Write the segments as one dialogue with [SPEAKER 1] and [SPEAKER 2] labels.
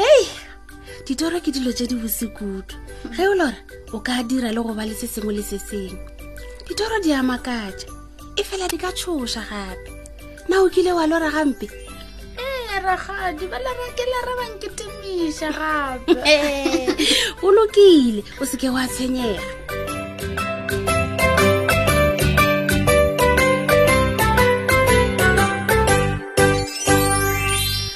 [SPEAKER 1] hei ditoro ke dilo tse di bosekudu ge o lora o ka dira le go ba le se sengwe le se sengwe ditoro di a makatša e fela di ka tshoša gape na o kile wa lora gampe
[SPEAKER 2] ee ragadi ba lerakelara banketemiša gape
[SPEAKER 1] o lokile o seke wa tshwenyega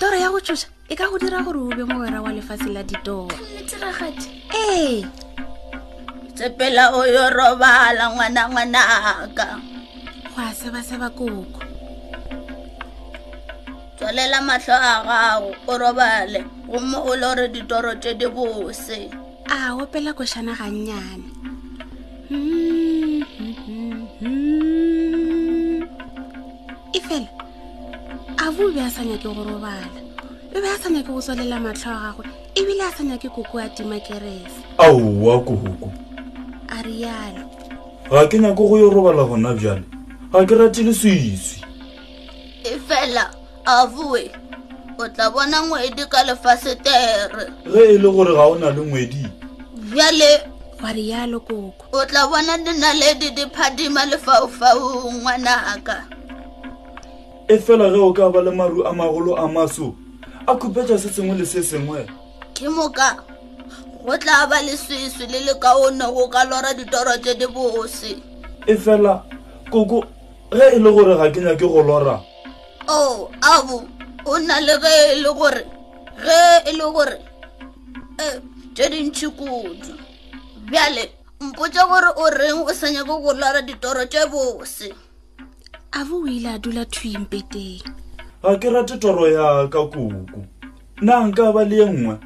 [SPEAKER 1] toro ya go tšhoša e ka go dira gore o be mogwera wa lefatshe la ditoro ee
[SPEAKER 2] tsepela o yo robala ngwana ngwanaka
[SPEAKER 1] go a sebaseba koko
[SPEAKER 2] tswalela matlho a gago o robale gomme o lore ditoro tse di bose
[SPEAKER 1] a opela košana gannyane e fela a bo be a sa nyake go robala o be a sa nyake go tswalela matlho a gagwe ebile a sa nyake koko a tima kerese
[SPEAKER 3] aowa koko
[SPEAKER 1] a rialo
[SPEAKER 3] ga ke nyako go yo robala gona bjale ga ke ratile swiswi
[SPEAKER 2] e fela avoe o tla bona ngwedi ka lefasetere
[SPEAKER 3] ge e le gore ga o na le ngwedi
[SPEAKER 2] bjale
[SPEAKER 1] wa rialo koko
[SPEAKER 2] o tla bona dinaledi di phadima lefaufaung ngwanaka
[SPEAKER 3] e fela ge o ka ba le maru a magolo a maso a khupetša se sengwe le se sengwe
[SPEAKER 2] ke moka go tla ba leswiswi le lekaone go ka lora ditoro tse di bose
[SPEAKER 3] e fela koko ge e le gore ga ke nyake go lora
[SPEAKER 2] o oh, abo o na le ge e le gore ge e le gore e tše dintšhi kudu bjale mpotsa gore o reng o sa nyako go lwala ditoro tše bose
[SPEAKER 1] abo o ile a dula thwimpeteng
[SPEAKER 3] ga ke rate toro ya ka koko na nka ba le ye nngwe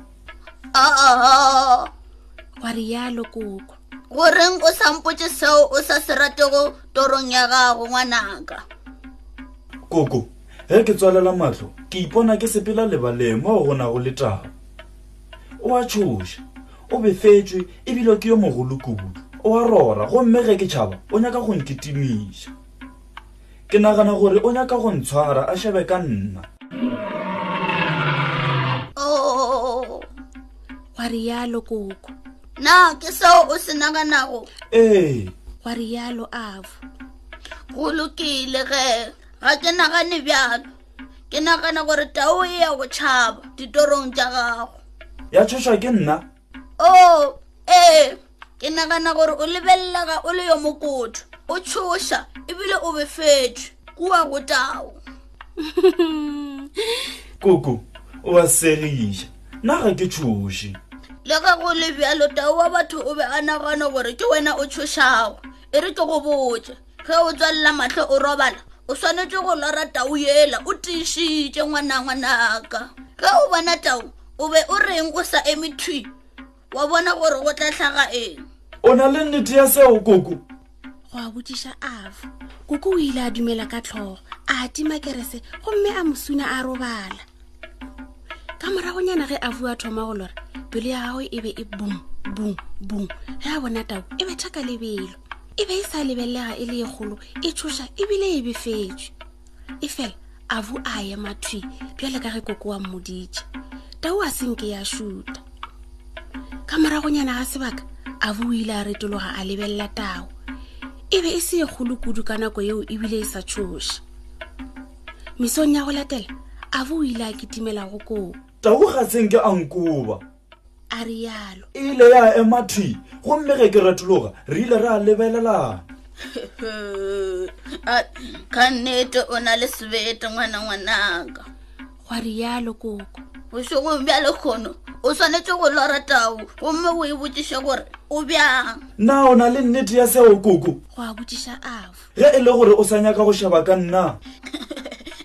[SPEAKER 2] aa
[SPEAKER 1] wa rialo koko
[SPEAKER 2] go reng o sa mpotse seo o sa se ratego torong ya gago ngwanaka
[SPEAKER 3] koko ge ke tswalela matlho ke ipona ke sepela lebaleng mo go nago le taba o a tshoša o befetswe ebile ke yo mogolo kudu o a rora gomme ge ke tšhaba o nyaka go nkitimiša ke nagana gore o nyaka go ntshwara a šebe ka nna
[SPEAKER 2] oh,
[SPEAKER 1] wa rialo koko
[SPEAKER 2] na ke seo o se naganago
[SPEAKER 3] ee
[SPEAKER 1] wa rialo avo
[SPEAKER 2] go lokile ge ga ke nagane bjalo ke nagana gore tao e ya go tšhaba ditorong tša gago
[SPEAKER 3] ya tshošwa ke nna
[SPEAKER 2] o oh, ee ke nagana gore o lebelelega o le yo mokotho o tshoša ebile o befetšwe kua go tao
[SPEAKER 3] koko o a segiša na ga ke tšhoše
[SPEAKER 2] le ge go le bjalo tao wa batho o be a nagana gore ke wena o tšhošago e re ke go botse ge o tswelela matlho o robala o swanetše go lora tau yela o tiišitše ngwana ngwanaka ge o bona tau o be o reng o sa eme thwi wa bona gore go tla tlhaga eng
[SPEAKER 3] o na le nnete ya seo koko
[SPEAKER 1] go a botsiša avo koko o ile a dumela ka tlhogo a tima kerese gomme a mosuna a robala ka moragonyana ge a fua thoma go lora pelo ya gagwe e be e bum bum bum ge a bona tao e betha ka lebelo e be e sa lebelelega e le e kgolo e tshoša ebile e befetswe e fela a bo a ye mathwi bjale ka ge koko wa mmoditše tau a senke ya šuta ka moragonyana ga sebaka a bo o ile a retologa a lebelela tau e be e se e kgolo kudu ka nako yeo ebile e sa tšhoše mesong ya go latela a bo o ile a kitimela go koo
[SPEAKER 3] tau ga senke a nkoba
[SPEAKER 1] a rialo
[SPEAKER 3] e ile ya ema thwi gomme ge ke retologa re ile re a lebelelana
[SPEAKER 2] ka nnete o na le sebete ngwana ngwanaka
[SPEAKER 1] gwa rialo koko
[SPEAKER 2] bošego bja lekgono o swanetse go lora tao gomme o e botšiše gore o bjang
[SPEAKER 3] na o na le nnete ya seo koko
[SPEAKER 1] go a botšiša afo
[SPEAKER 3] ge e le gore o sa nyaka go šaba ka nna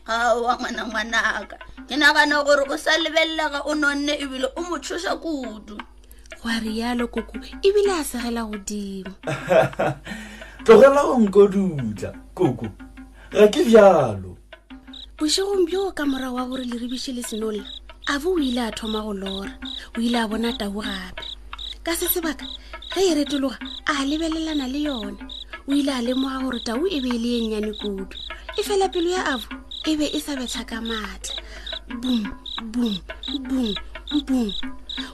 [SPEAKER 2] aowa ngwana ngwanaka ke nagana gore o sa lebelelega o nonne ebile o mo tshosa kudu
[SPEAKER 1] wa rialo koko ebile a segela godimo
[SPEAKER 3] tlogela go nko dutla koko ga ke bjalo
[SPEAKER 1] bošegong bjo ka morago wa gore le rebiše le senolla abo o ile a thoma go lora o ile a bona tau gape ka se sebaka ge e retologa a lebelelana le yone o ile a lemoga gore tau e be e le yennyane kudu e fela pelo ya abo e be e sa betlha ka maatla bum bum bum bum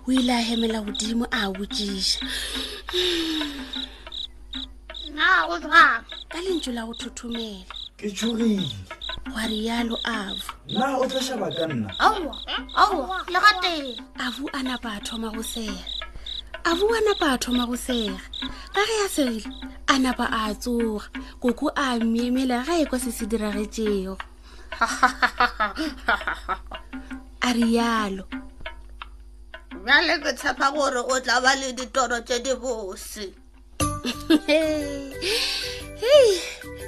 [SPEAKER 1] o ile a hemela godimo a botšiša
[SPEAKER 2] na go jwang
[SPEAKER 1] ka lentšu la go thothomela
[SPEAKER 3] ke tshogile
[SPEAKER 1] gwa rialo avo
[SPEAKER 3] na o tla šaba ka nna
[SPEAKER 2] aowa aowa le ga
[SPEAKER 1] teng avo a napa a thoma go sega avo a napa a thoma go sega ka ge a segile a napa a tsoga koko a miemela ga e kwa se se diragetšego a rialo
[SPEAKER 2] bjale ke tshepa gore o tla ba le ditoro tse di bose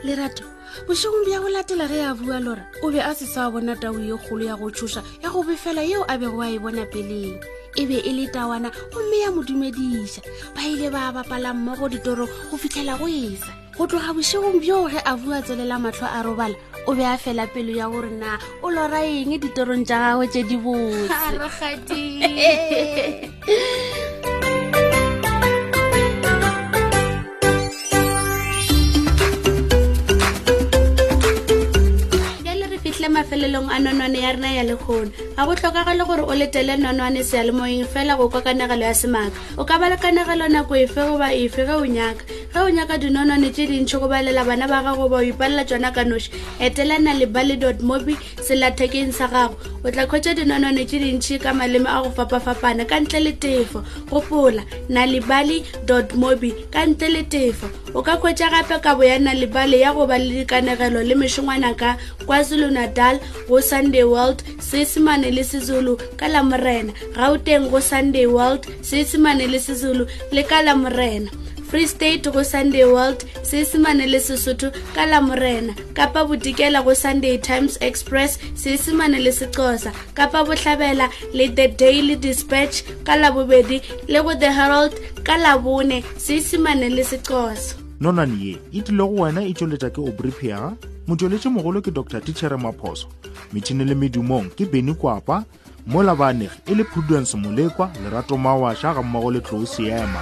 [SPEAKER 1] lerato bošegong bja go latela ge a bua lora o be a se sa bona tau ye kgolo ya go tšhoša ya go befela yeo a bego a e bona peleng e be e le tawana gomme ya mo dumediša ba ile ba bapala mmogo ditoro go fitlhela go esa go tloga bošegong bjoo ge a bua tswelela matlho a robala o be a fela pelo ya gore na o lora eng ditorong tša gagwe tše di botse mafelelong a nonwane ya rena ya lekgono ga go tlhokagale gore o letele nonwane sealemoeng fela go kwa kanegelo ya semaka o ka ba le kanegelo nako efe goba efe ge o nyaka ge o nyaka dinonwane tše dintšhi go balela bana ba gago ba o ipalela tsona ka noši etelana le bally dot mobi selathekeng sa gago o tla kgwetsa dinonwane tše dintšhi ka maleme a go fapafapana ka ntle le tefo gopola na le bally dot mobi ka ntle le tefo o ka kgwetsa gape kabo ya na le bale ya go ba le dikanegelo le mešongwana ka kwazulu natal go sunday world seesemane le sezulu ka la morena gauteng go sunday world seesemane le sezulu le ka la morena free state go sunday world seesemane le sesotho ka la morena kapa bodikela go sunday times express seesemane le sexosa kapa bohlabela le the daily dispatch ka labobedi le go the herald ka labone seesemane le sexosa
[SPEAKER 4] nonane ye e tlile go wena e tšweletša ke obripia motšweletši mogolo ke dr tichere maphoso metšhini le medumong ke beny kwapa mo labaneg e le prudence molekwa lerato mawaša ga mmago le tlou seema